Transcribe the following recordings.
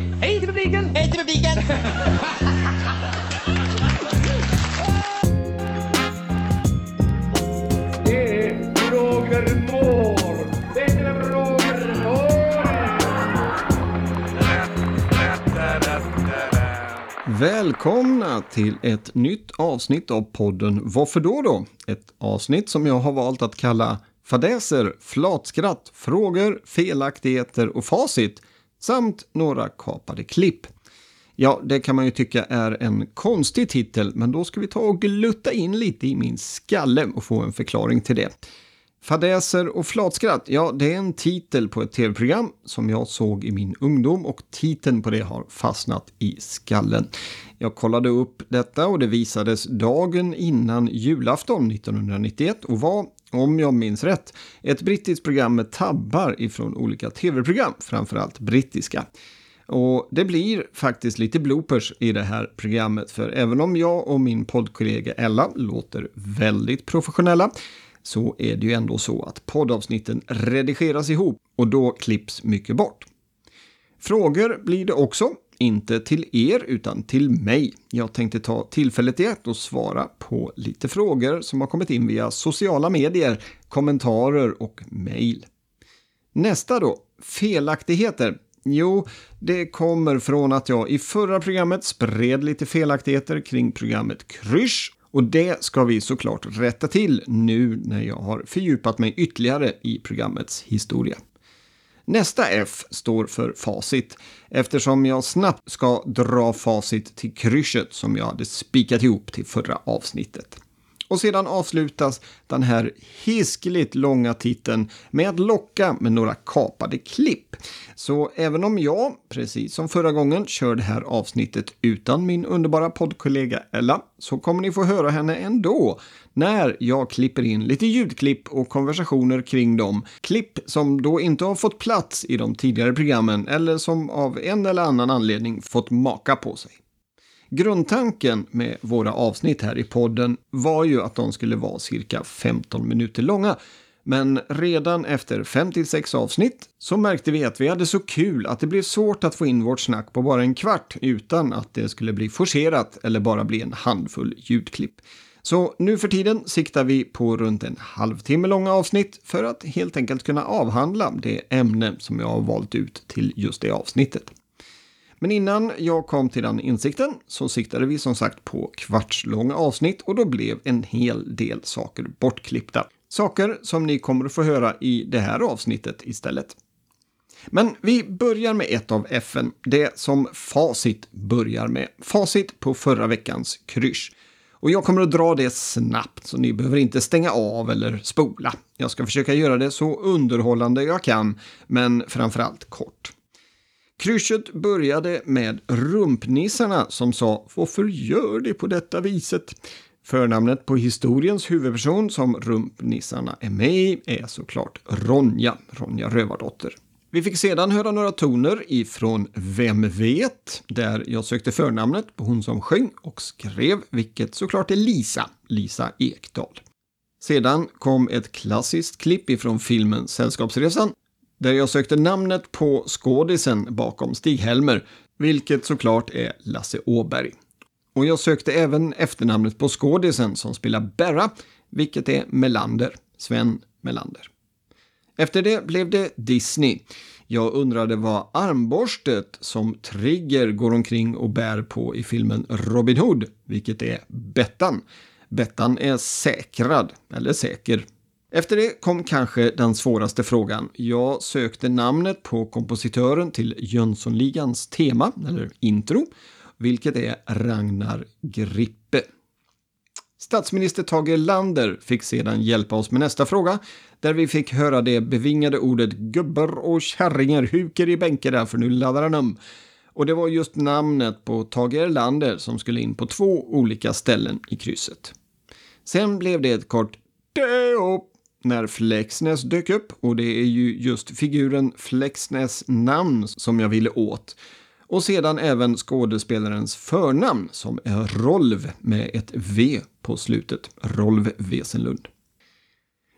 Hej! Hej till publiken! Hej till publiken! Det är Roger Moore! Det är Roger Moore! Välkomna till ett nytt avsnitt av podden Varför då då? Ett avsnitt som jag har valt att kalla Fadäser, flatskratt, frågor, felaktigheter och facit samt några kapade klipp. Ja, det kan man ju tycka är en konstig titel, men då ska vi ta och glutta in lite i min skalle och få en förklaring till det. Fadäser och flatskratt, ja det är en titel på ett tv-program som jag såg i min ungdom och titeln på det har fastnat i skallen. Jag kollade upp detta och det visades dagen innan julafton 1991 och var, om jag minns rätt, ett brittiskt program med tabbar ifrån olika tv-program, framförallt brittiska. Och det blir faktiskt lite bloopers i det här programmet, för även om jag och min poddkollega Ella låter väldigt professionella så är det ju ändå så att poddavsnitten redigeras ihop och då klipps mycket bort. Frågor blir det också, inte till er utan till mig. Jag tänkte ta tillfället i akt och svara på lite frågor som har kommit in via sociala medier, kommentarer och mejl. Nästa då, felaktigheter. Jo, det kommer från att jag i förra programmet spred lite felaktigheter kring programmet Krysch och det ska vi såklart rätta till nu när jag har fördjupat mig ytterligare i programmets historia. Nästa F står för facit eftersom jag snabbt ska dra facit till krysset som jag hade spikat ihop till förra avsnittet. Och sedan avslutas den här hiskeligt långa titeln med att locka med några kapade klipp. Så även om jag, precis som förra gången, kör det här avsnittet utan min underbara poddkollega Ella, så kommer ni få höra henne ändå när jag klipper in lite ljudklipp och konversationer kring dem. Klipp som då inte har fått plats i de tidigare programmen eller som av en eller annan anledning fått maka på sig. Grundtanken med våra avsnitt här i podden var ju att de skulle vara cirka 15 minuter långa. Men redan efter 5-6 avsnitt så märkte vi att vi hade så kul att det blev svårt att få in vårt snack på bara en kvart utan att det skulle bli forcerat eller bara bli en handfull ljudklipp. Så nu för tiden siktar vi på runt en halvtimme långa avsnitt för att helt enkelt kunna avhandla det ämne som jag har valt ut till just det avsnittet. Men innan jag kom till den insikten så siktade vi som sagt på kvartslånga avsnitt och då blev en hel del saker bortklippta. Saker som ni kommer att få höra i det här avsnittet istället. Men vi börjar med ett av FN, det som Facit börjar med. Facit på förra veckans krysch. Och jag kommer att dra det snabbt så ni behöver inte stänga av eller spola. Jag ska försöka göra det så underhållande jag kan, men framförallt kort. Kryschet började med rumpnissarna som sa “Varför gör de på detta viset?” Förnamnet på historiens huvudperson som rumpnissarna är med i är såklart Ronja, Ronja Rövardotter. Vi fick sedan höra några toner ifrån Vem vet? Där jag sökte förnamnet på hon som sjöng och skrev, vilket såklart är Lisa, Lisa Ekdahl. Sedan kom ett klassiskt klipp ifrån filmen Sällskapsresan där jag sökte namnet på skådisen bakom Stig-Helmer, vilket såklart är Lasse Åberg. Och jag sökte även efternamnet på skådisen som spelar Berra, vilket är Melander, Sven Melander. Efter det blev det Disney. Jag undrade vad armborstet som Trigger går omkring och bär på i filmen Robin Hood, vilket är Bettan. Bettan är säkrad, eller säker, efter det kom kanske den svåraste frågan. Jag sökte namnet på kompositören till Jönssonligans tema, eller intro, vilket är Ragnar Grippe. Statsminister Tage Erlander fick sedan hjälpa oss med nästa fråga, där vi fick höra det bevingade ordet gubbar och kärringar huker i bänken där för nu laddar han om. Och det var just namnet på Tage Erlander som skulle in på två olika ställen i krysset. Sen blev det ett kort Deo när Flexnäs dök upp och det är ju just figuren Flexnäs namn som jag ville åt. Och sedan även skådespelarens förnamn som är Rolv med ett V på slutet. Rolv Wesenlund.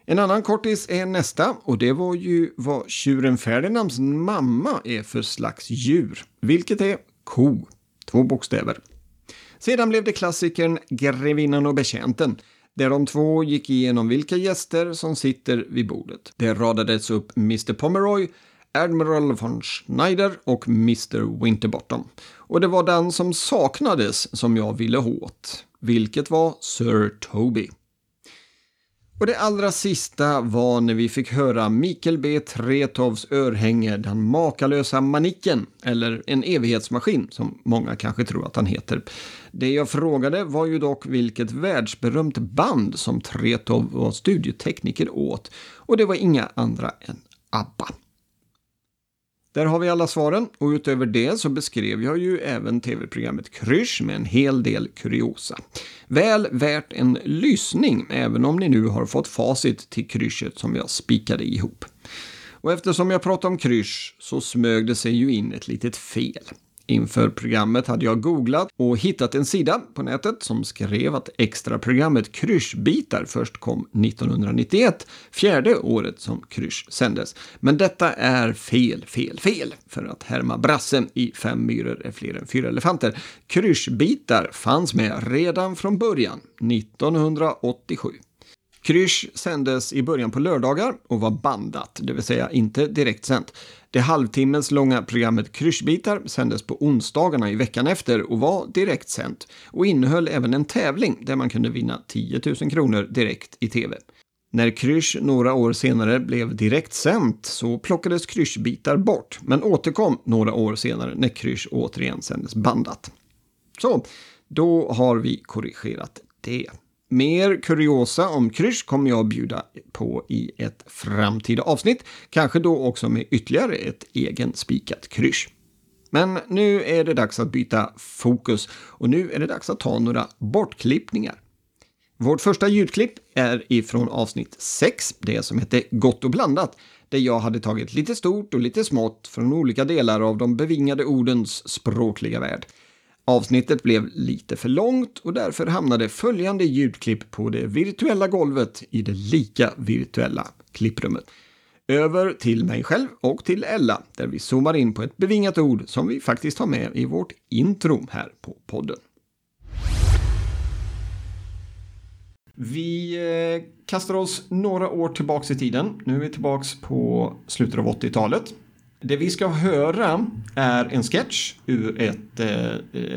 En annan kortis är nästa och det var ju vad tjuren Ferdinands mamma är för slags djur. Vilket är ko. Två bokstäver. Sedan blev det klassikern Grevinnan och betjänten där de två gick igenom vilka gäster som sitter vid bordet. Det radades upp Mr Pomeroy, Admiral von Schneider och Mr Winterbottom. Och det var den som saknades som jag ville åt, vilket var Sir Toby. Och det allra sista var när vi fick höra Mikael B. Tretovs örhänge, den makalösa manicken, eller en evighetsmaskin som många kanske tror att han heter. Det jag frågade var ju dock vilket världsberömt band som Tretov var studiotekniker åt och det var inga andra än ABBA. Där har vi alla svaren och utöver det så beskrev jag ju även tv-programmet Krysch med en hel del kuriosa. Väl värt en lyssning, även om ni nu har fått facit till kryschet som jag spikade ihop. Och eftersom jag pratade om krysch så smög det sig ju in ett litet fel. Inför programmet hade jag googlat och hittat en sida på nätet som skrev att extraprogrammet Kryschbitar först kom 1991, fjärde året som Krysch sändes. Men detta är fel, fel, fel, för att härma brassen i Fem myror är fler än fyra elefanter. Kryschbitar fanns med redan från början, 1987. Krysch sändes i början på lördagar och var bandat, det vill säga inte direktsänt. Det halvtimmes långa programmet Kryschbitar sändes på onsdagarna i veckan efter och var direktsänt och innehöll även en tävling där man kunde vinna 10 000 kronor direkt i tv. När Krysch några år senare blev direktsänt så plockades Kryschbitar bort, men återkom några år senare när Krysch återigen sändes bandat. Så, då har vi korrigerat det. Mer kuriosa om krysch kommer jag bjuda på i ett framtida avsnitt, kanske då också med ytterligare ett egen spikat krysch. Men nu är det dags att byta fokus och nu är det dags att ta några bortklippningar. Vårt första ljudklipp är ifrån avsnitt 6, det som heter Gott och blandat, där jag hade tagit lite stort och lite smått från olika delar av de bevingade ordens språkliga värld. Avsnittet blev lite för långt och därför hamnade följande ljudklipp på det virtuella golvet i det lika virtuella klipprummet. Över till mig själv och till Ella där vi zoomar in på ett bevingat ord som vi faktiskt har med i vårt intro här på podden. Vi eh, kastar oss några år tillbaks i tiden. Nu är vi tillbaks på slutet av 80-talet. Det vi ska höra är en sketch ur ett eh,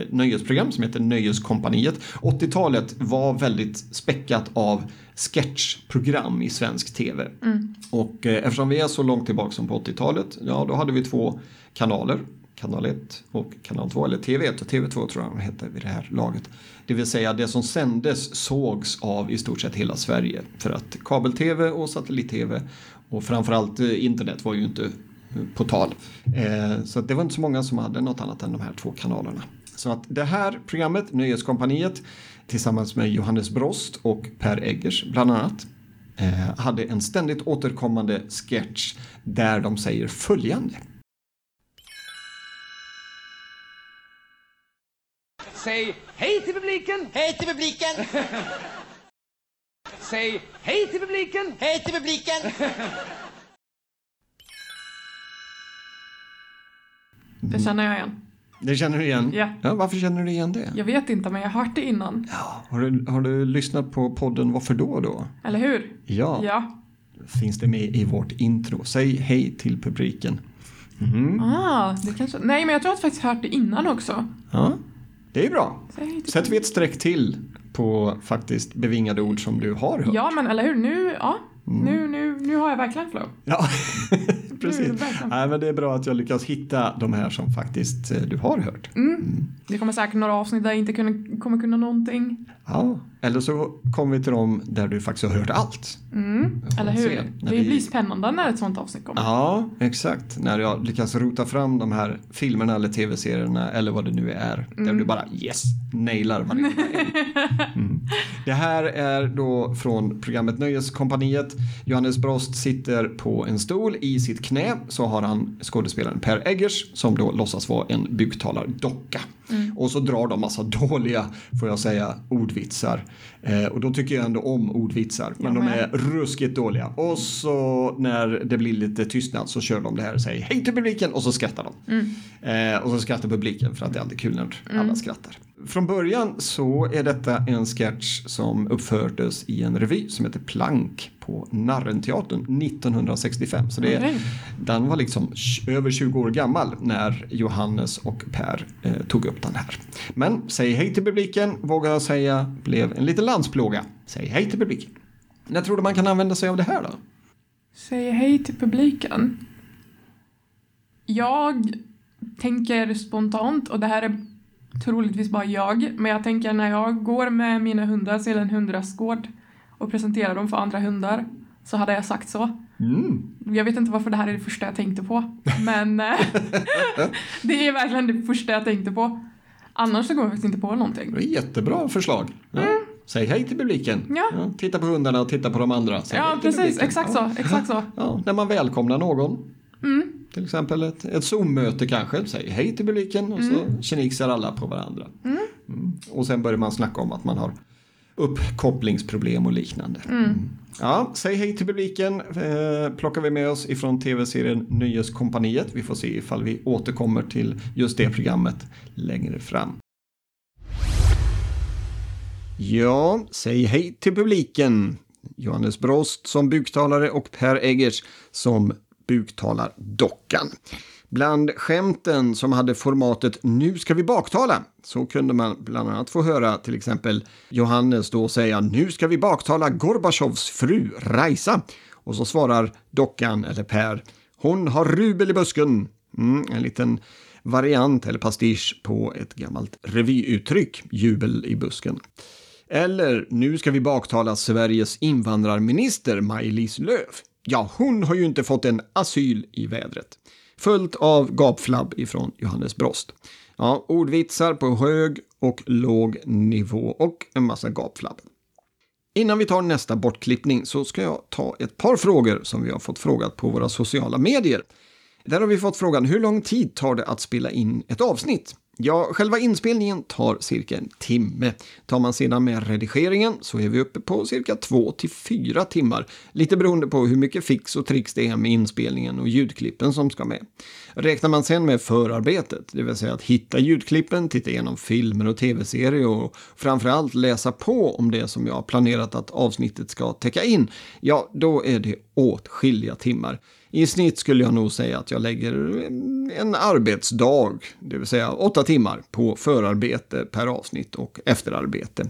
nöjesprogram som heter Nöjeskompaniet. 80-talet var väldigt späckat av sketchprogram i svensk tv. Mm. Och eh, eftersom vi är så långt tillbaka som på 80-talet, ja då hade vi två kanaler. Kanal 1 och kanal 2, eller TV1 och TV2 tror jag de hette vid det här laget. Det vill säga det som sändes sågs av i stort sett hela Sverige. För att kabel-tv och satellit-tv och framförallt eh, internet var ju inte på tal. Eh, så det var inte så många som hade något annat än de här två kanalerna. Så att det här programmet, Nöjeskompaniet, tillsammans med Johannes Brost och Per Eggers bland annat, eh, hade en ständigt återkommande sketch där de säger följande. Säg hej till publiken! Hej till publiken! Säg hej till publiken! Hej till publiken! Det känner jag igen. Det känner du igen? Ja. ja. Varför känner du igen det? Jag vet inte, men jag har hört det innan. Ja. Har, du, har du lyssnat på podden Varför då då? Eller hur? Ja. Ja. Finns det med i vårt intro. Säg hej till publiken. Mm. Ah, det kanske... Nej, men jag tror att jag faktiskt hört det innan också. Ja, det är bra. Sätter vi ett streck till på faktiskt bevingade ord som du har hört. Ja, men eller hur? Nu, ja. Mm. Nu, nu, nu har jag verkligen flow. Ja, precis. Nej, men det är bra att jag lyckas hitta de här som faktiskt eh, du har hört. Mm. Mm. Det kommer säkert några avsnitt där jag inte kunna, kommer kunna någonting. Ja, eller så kommer vi till dem där du faktiskt har hört allt. Mm. Eller hur? Se, det vi... blir spännande när ett sånt avsnitt kommer. Ja, exakt. När jag lyckas rota fram de här filmerna eller tv-serierna eller vad det nu är. Där mm. du bara yes, nailar varenda mm. Det här är då från programmet Nöjeskompaniet. Johannes Brost sitter på en stol. I sitt knä så har han skådespelaren Per Eggers som då låtsas vara en buktalardocka. Mm. Och så drar de massa dåliga, får jag säga, ordvitsar Eh, och då tycker jag ändå om ordvitsar, men Jag de är ruskigt dåliga. Och så när det blir lite tystnad så kör de det här och säger hej till publiken och så skrattar de. Eh, och så skrattar publiken för att det är alltid kul när alla skrattar. Från början så är detta en sketch som uppfördes i en revy som heter Plank på Narrenteatern 1965. Så det är, Okej. den var liksom över 20 år gammal när Johannes och Per eh, tog upp den här. Men säg hej till publiken, vågar jag säga, blev en liten landsplåga. Säg hej till publiken. När tror du man kan använda sig av det här då? Säger hej till publiken. Jag tänker spontant, och det här är troligtvis bara jag, men jag tänker när jag går med mina hundar till en hundrastgård och presenterar dem för andra hundar så hade jag sagt så. Mm. Jag vet inte varför det här är det första jag tänkte på, men eh, det är verkligen det första jag tänkte på. Annars så går jag faktiskt inte på någonting. Det är jättebra förslag. Ja. Säg hej till publiken. Mm. Ja. titta på hundarna och titta på de andra. Säg Ja, precis. Exakt ja. så. Exakt så. Ja, när man välkomnar någon. Mm. Till exempel ett, ett Zoom-möte kanske. Säg hej till publiken och så kiniksar alla på varandra. Mm. Och sen börjar man snacka om att man har uppkopplingsproblem och liknande. Mm. Ja, säg hej till publiken. Eh, plockar vi med oss ifrån tv-serien Nöjeskompaniet. Vi får se ifall vi återkommer till just det programmet längre fram. Ja, säg hej till publiken. Johannes Brost som buktalare och Per Eggers som buktalardockan. Bland skämten som hade formatet Nu ska vi baktala så kunde man bland annat få höra till exempel Johannes då säga Nu ska vi baktala Gorbatjovs fru Rajsa. Och så svarar dockan eller Per Hon har rubel i busken. Mm, en liten variant eller pastisch på ett gammalt revyuttryck, jubel i busken. Eller nu ska vi baktala Sveriges invandrarminister Maj-Lis Lööf. Ja, hon har ju inte fått en asyl i vädret. Följt av gapflabb ifrån Johannes Brost. Ja, ordvitsar på hög och låg nivå och en massa gapflabb. Innan vi tar nästa bortklippning så ska jag ta ett par frågor som vi har fått frågat på våra sociala medier. Där har vi fått frågan hur lång tid tar det att spela in ett avsnitt? Ja, själva inspelningen tar cirka en timme. Tar man sedan med redigeringen så är vi uppe på cirka två till fyra timmar. Lite beroende på hur mycket fix och tricks det är med inspelningen och ljudklippen som ska med. Räknar man sen med förarbetet, det vill säga att hitta ljudklippen, titta igenom filmer och tv-serier och framförallt läsa på om det som jag har planerat att avsnittet ska täcka in, ja, då är det åtskilliga timmar. I snitt skulle jag nog säga att jag lägger en arbetsdag, det vill säga åtta timmar, på förarbete per avsnitt och efterarbete.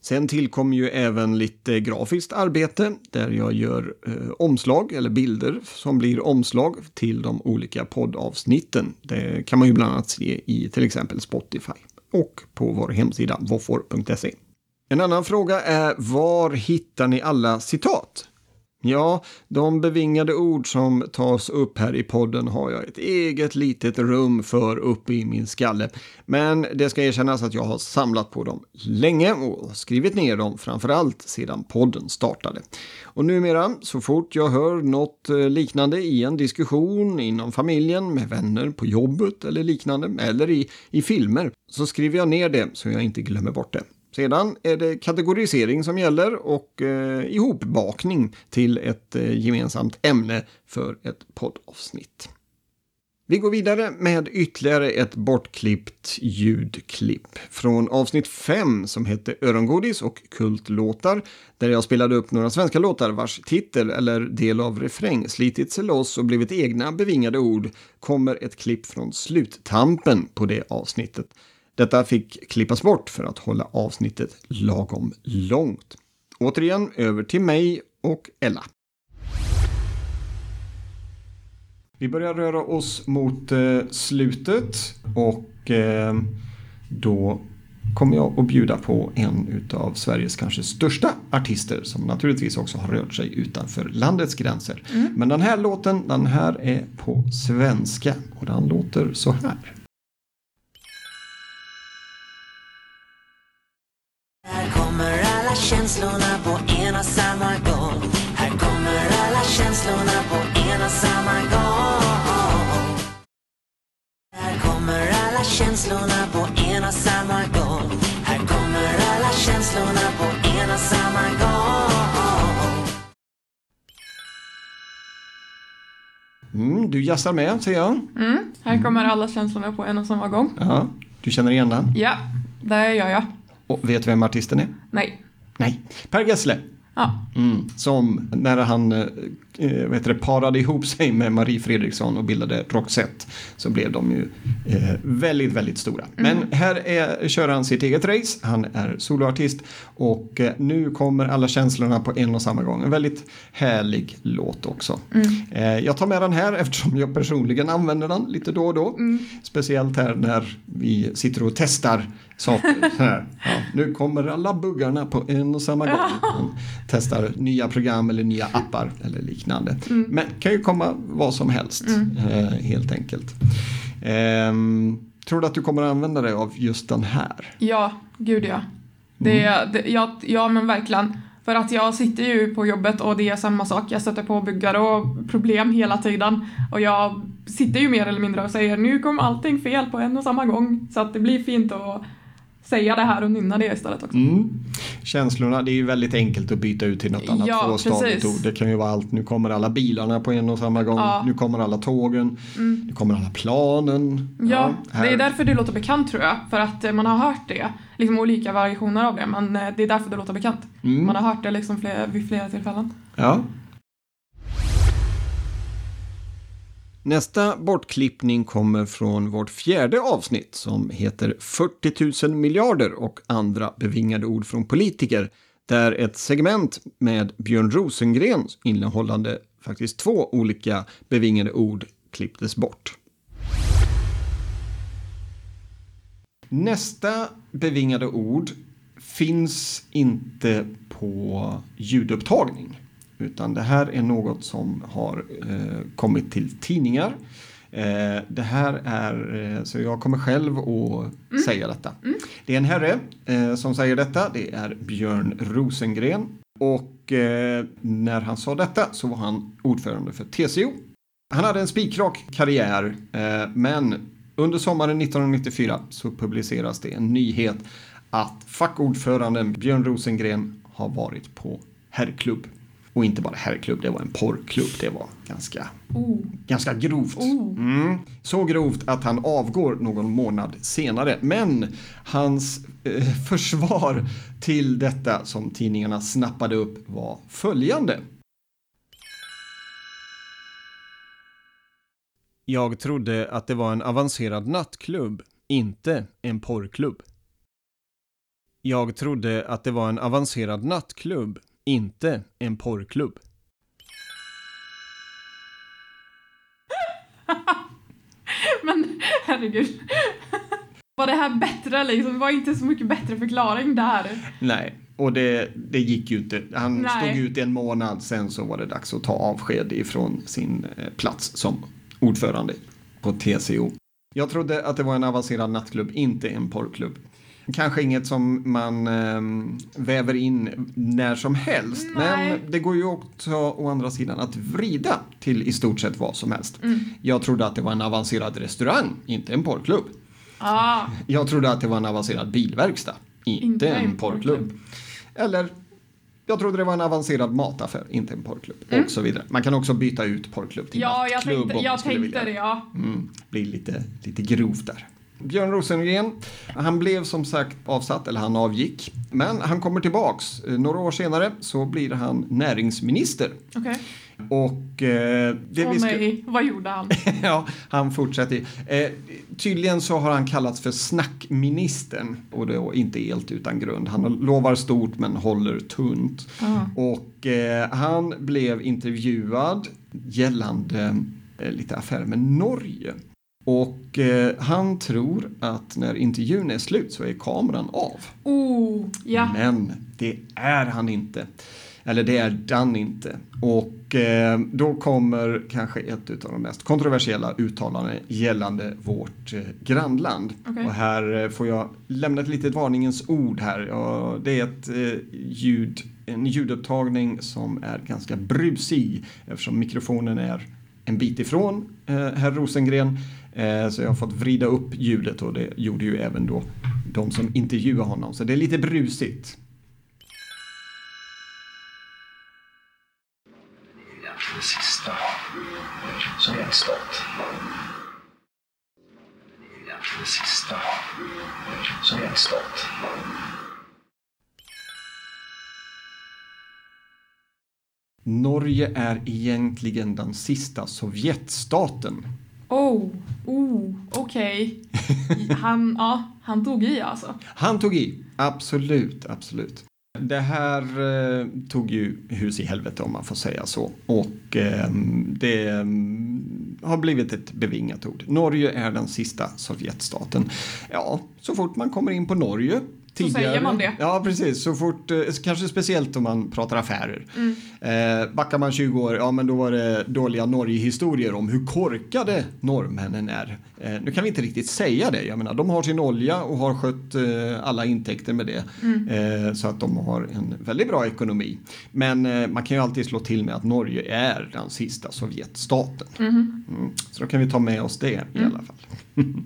Sen tillkommer ju även lite grafiskt arbete där jag gör eh, omslag eller bilder som blir omslag till de olika poddavsnitten. Det kan man ju bland annat se i till exempel Spotify och på vår hemsida våffor.se. En annan fråga är var hittar ni alla citat? Ja, de bevingade ord som tas upp här i podden har jag ett eget litet rum för uppe i min skalle. Men det ska erkännas att jag har samlat på dem länge och skrivit ner dem framförallt sedan podden startade. Och numera, så fort jag hör något eh, liknande i en diskussion inom familjen, med vänner, på jobbet eller liknande, eller i, i filmer, så skriver jag ner det så jag inte glömmer bort det. Sedan är det kategorisering som gäller och eh, ihopbakning till ett eh, gemensamt ämne för ett poddavsnitt. Vi går vidare med ytterligare ett bortklippt ljudklipp från avsnitt 5 som hette Örongodis och kultlåtar där jag spelade upp några svenska låtar vars titel eller del av refräng slitit sig loss och blivit egna bevingade ord kommer ett klipp från sluttampen på det avsnittet. Detta fick klippas bort för att hålla avsnittet lagom långt. Återigen över till mig och Ella. Vi börjar röra oss mot eh, slutet och eh, då kommer jag att bjuda på en av Sveriges kanske största artister som naturligtvis också har rört sig utanför landets gränser. Men den här låten, den här är på svenska och den låter så. Här känslorna på en och samma gång. Här kommer alla känslorna på en och samma gång. Här kommer alla känslorna på en och samma gång. Här kommer alla känslorna på en och samma gång. Mm, du jassar med, ser jag. Mm, här kommer alla känslorna på en och samma gång. Ja, du känner igen den? Ja, det gör jag. Och vet du vem artisten är? Nej. Nej, Per Gessle. Ja. Mm, som när han eh, heter det, parade ihop sig med Marie Fredriksson och bildade Roxette så blev de ju eh, väldigt, väldigt stora. Men här är, kör han sitt eget race, han är soloartist och eh, nu kommer alla känslorna på en och samma gång. En väldigt härlig låt också. Eh, jag tar med den här eftersom jag personligen använder den lite då och då. Speciellt här när vi sitter och testar saker. Ja, nu kommer alla buggarna på en och samma gång. Man testar nya program eller nya appar eller liknande. Men kan ju komma vad som helst eh, helt enkelt. Ehm, tror du att du kommer att använda dig av just den här? Ja, gud ja. Det, det, ja, ja, men verkligen. För att jag sitter ju på jobbet och det är samma sak. Jag stöter på buggar och problem hela tiden. Och jag sitter ju mer eller mindre och säger nu kom allting fel på en och samma gång. Så att det blir fint att säga det här och nynna det istället också. Mm. Känslorna, det är ju väldigt enkelt att byta ut till något annat Ja, tvåstavigt ord. Det kan ju vara allt, nu kommer alla bilarna på en och samma gång, Ja. Mm. nu kommer alla tågen, nu kommer alla planen. Ja, här- det är därför det låter bekant tror jag. För att eh, man har hört det. Liksom olika variationer av det. Men eh, det är därför det låter bekant. Mm. Man har hört det liksom fler, vid flera tillfällen. Ja. Nästa bortklippning kommer från vårt fjärde avsnitt som heter 40 000 miljarder och andra bevingade ord från politiker. Där ett segment med Björn Rosengren innehållande faktiskt två olika bevingade ord klipptes bort. Nästa bevingade ord finns inte på ljudupptagning. Utan det här är något som har eh, kommit till tidningar. Eh, det här är, eh, så jag kommer själv att säga detta. Det är en herre eh, som säger detta, det är Björn Rosengren. Och eh, när han sa detta så var han ordförande för TCO. Han hade en spikrak karriär, eh, men under sommaren 1994 så publiceras det en nyhet att fackordföranden Björn Rosengren har varit på herrklubb. Och inte bara herrklubb, det var en porrklubb. Det var ganska, Oh. ganska grovt. Oh. Mm. Så grovt att han avgår någon månad senare. Men hans eh, försvar till detta som tidningarna snappade upp var följande. Jag trodde att det var en avancerad nattklubb, inte en porrklubb. Jag trodde att det var en avancerad nattklubb, inte en porrklubb. Men herregud. Var det här bättre liksom? Det var inte så mycket bättre förklaring där. Nej, och det, det gick ju inte. Han Nej. stod ut en månad, sen så var det dags att ta avsked ifrån sin eh, plats som ordförande på TCO. Jag trodde att det var en avancerad nattklubb, inte en porrklubb. Kanske inget som man eh, väver in när som helst, Nej. men det går ju också å andra sidan att vrida till i stort sett vad som helst. Mm. Jag trodde att det var en avancerad restaurang, inte en porrklubb. Ah, Jag trodde att det var en avancerad bilverkstad, inte, Inte en porrklubb. Eller, jag trodde det var en avancerad mataffär, inte en porrklubb. Och så vidare. Man kan också byta ut porrklubb till Mm. ja, jag nattklubb tänkte, om man jag skulle tänkte det vilja. ja. Mm, blir lite, lite grovt där. Björn Rosengren, han blev som sagt avsatt, eller han avgick. Men han kommer tillbaks. Eh, Några år senare så blir han näringsminister. Okej. Och eh, det Åh vi ska... nej, vad gjorde han? ja, han fortsätter. Eh, tydligen så har han kallats för snackministern och då inte helt utan grund. Han lovar stort men håller tunt. Aha. Och eh, han blev intervjuad gällande eh, lite affärer med Norge. Och eh, han tror att när intervjun är slut så är kameran av. Oh, ja. Men det är han inte. Eller det är den inte. Och eh, då kommer kanske ett av de mest kontroversiella uttalanden gällande vårt eh, grannland. Okej. Och här eh, får jag lämna ett litet varningens ord här. Ja, det är ett eh, ljud, en ljudupptagning som är ganska brusig eftersom mikrofonen är en bit ifrån eh, herr Rosengren. Eh, så jag har fått vrida upp ljudet och det gjorde ju även då de som intervjuar honom. Så det är lite brusigt. det sista så Sovjetstat. Det sista Sovjetstat. Norge är egentligen den sista Sovjetstaten. Oh, oh, okej. Han, ja, han tog i alltså. Han tog i, absolut, absolut. Det här eh, tog ju hus i helvete om man får säga så. Och eh, det eh, har blivit ett bevingat ord. Norge är den sista Sovjetstaten. Ja, så fort man kommer in på Norge Så säger man det. Ja, precis. Så fort, eh, kanske speciellt om man pratar affärer. Mm. Eh, backar man 20 år, ja men då var det dåliga Norge-historier om hur korkade norrmännen är. Eh, nu kan vi inte riktigt säga det. Jag menar, de har sin olja och har skött eh, alla intäkter med det. Mm. Så att de har en väldigt bra ekonomi. Men man kan ju alltid slå till med att Norge är den sista Sovjetstaten. Mhm. Mm. Så då kan vi ta med oss det i alla fall.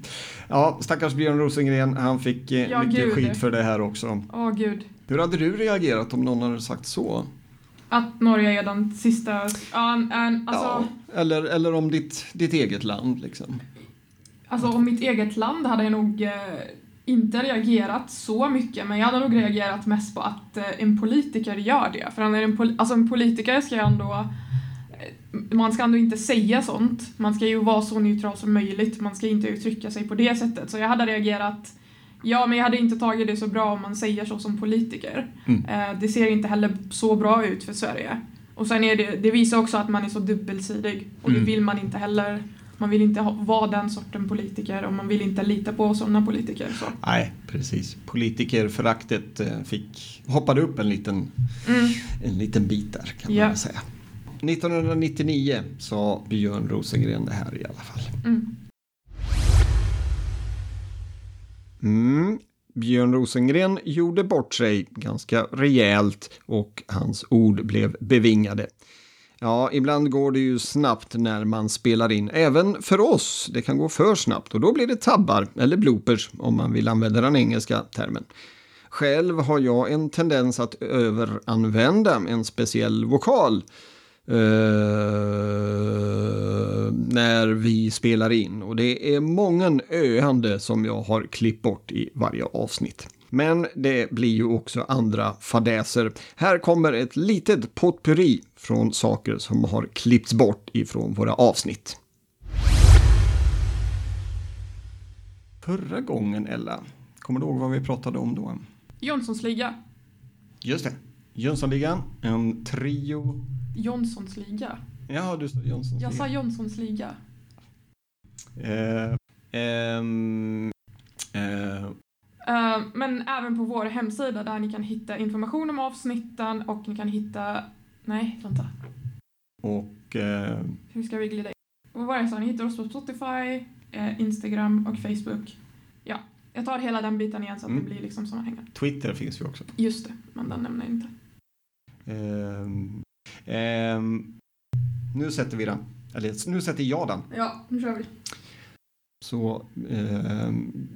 ja, stackars Björn Rosengren, han fick Ja, mycket gud. skit för det här också. Åh gud. Hur hade du reagerat om någon hade sagt så? Att Norge är den sista, en, en, alltså, ja, eller, eller om ditt, ditt eget land liksom. alltså om mitt eget land hade jag nog eh, inte reagerat så mycket, men jag hade nog reagerat mest på att eh, en politiker gör det. För han är en, pol- alltså en politiker ska ju ändå eh, man ska ändå inte säga sånt. Man ska ju vara så neutral som möjligt. Man ska inte uttrycka sig på det sättet. Så jag hade reagerat Ja, men jag hade inte tagit det så bra om man säger så som politiker. Mm. Eh, det ser inte heller så bra ut för Sverige. Och sen är det, det visar också att man är så dubbelsidig. Och Mm. det vill man inte heller. Man vill inte ha, vara den sorten politiker och man vill inte lita på sådana politiker. Så. Nej, precis. Politikerföraktet eh, fick, hoppade upp en liten, Mm. en liten bit där kan Ja. man säga. 1999 sa Björn Rosengren det här i alla fall. Mm. Mm. Björn Rosengren gjorde bort sig ganska rejält och hans ord blev bevingade. Ja, ibland går det ju snabbt när man spelar in, även för oss. Det kan gå för snabbt och då blir det tabbar, eller bloopers om man vill använda den engelska termen. Själv har jag en tendens att överanvända en speciell vokal eh, när vi spelar in. Och det är många öande som jag har klippt bort i varje avsnitt. Men det blir ju också andra fadäser. Här kommer ett litet potpurri från saker som har klippts bort ifrån våra avsnitt. Förra gången, Ella, kommer du ihåg vad vi pratade om då? Jonssons liga. Just det. Jönssonligan, en trio. Jonssons liga. Ja, du sa Jönssons Jag sa liga. Jonssons liga. Eh, ehm, eh, Eh, men även på vår hemsida där ni kan hitta information om avsnitten och ni kan hitta... Nej, vänta. och Hur ska vi glida in? Vad var det jag sa? Ni hittar oss på Spotify, Instagram och Facebook. Ja, jag tar hela den biten igen så att Mm. det blir liksom sammanhängande. Twitter finns ju också. Just det, men den nämner jag inte. Ehm, nu sätter vi den. Eller nu sätter jag den. Ja, nu kör vi. Så ehm,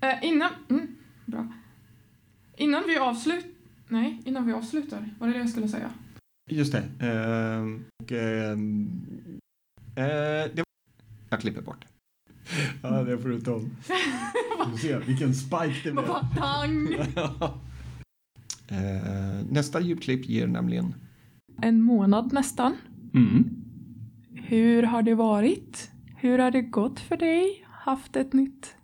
Eh, innan... Mm, bra. Innan vi avslut... Nej, innan vi avslutar. Var det det jag skulle säga? just det. Ehm, och, ehm, eh, det var... Jag klipper bort det. Ja, det får du ta om. Du ser vilken spike det Vad blev. tang! Eh, nästa ljudklipp ger nämligen... En månad nästan. Mm. Hur har det varit? Hur har det gått för dig? Haft ett nytt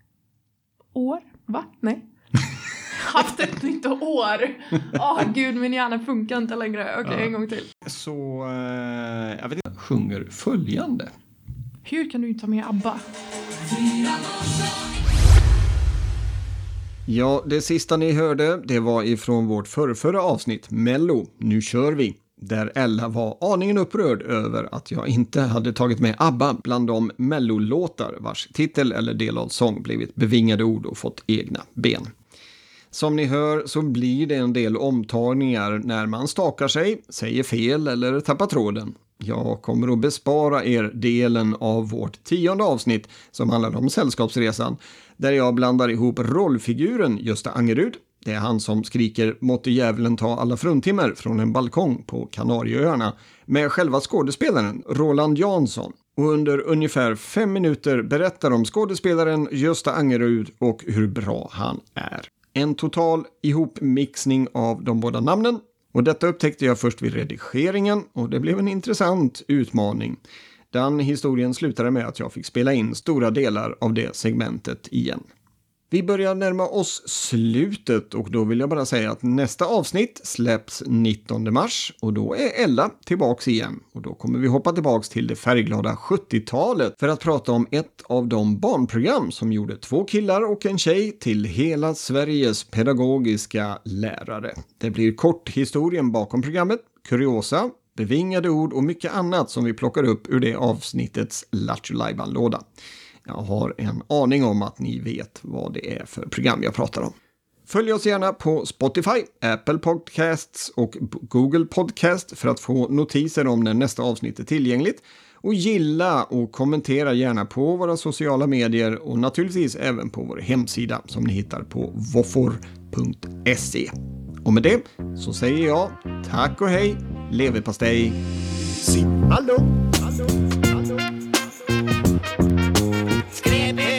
år? Va? Nej. Haft ett nytt år! Åh gud, min hjärna funkar inte längre. Okej, Ja. en gång till. Så, eh, jag vet inte, sjunger följande. Hur kan du inte ta med ABBA? Ja, det sista ni hörde, det var ifrån vårt förrförra avsnitt, Mello, nu kör vi. Där Ella var aningen upprörd över att jag inte hade tagit med ABBA bland de mellolåtar vars titel eller del av sång blivit bevingade ord och fått egna ben. Som ni hör så blir det en del omtagningar när man stakar sig, säger fel eller tappar tråden. Jag kommer att bespara er delen av vårt tionde avsnitt som handlar om Sällskapsresan, där jag blandar ihop rollfiguren Gösta Angerud, det är han som skriker “Måtte djävulen ta alla fruntimmer” från en balkong på Kanarieöarna, med själva skådespelaren Roland Jansson. och under ungefär fem minuter berättar om skådespelaren Gösta Angerud och hur bra han är. En total ihopmixning av de båda namnen och detta upptäckte jag först vid redigeringen och det blev en intressant utmaning. Den historien slutade med att jag fick spela in stora delar av det segmentet igen. Vi börjar närma oss slutet och då vill jag bara säga att nästa avsnitt släpps 19 mars och då är Ella tillbaks igen. Och då kommer vi hoppa tillbaks till det färgglada 70-talet för att prata om ett av de barnprogram som gjorde två killar och en tjej till hela Sveriges pedagogiska lärare. Det blir kort historien bakom programmet, kuriosa, bevingade ord och mycket annat som vi plockar upp ur det avsnittets Lattjo låda jag har en aning om att ni vet vad det är för program jag pratar om. Följ oss gärna på Spotify, Apple Podcasts och Google Podcast för att få notiser om när nästa avsnitt är tillgängligt. Och gilla och kommentera gärna på våra sociala medier och naturligtvis även på vår hemsida som ni hittar på voffor.se. Och med det så säger jag tack och hej, leverpastej! Simma lugnt. Baby.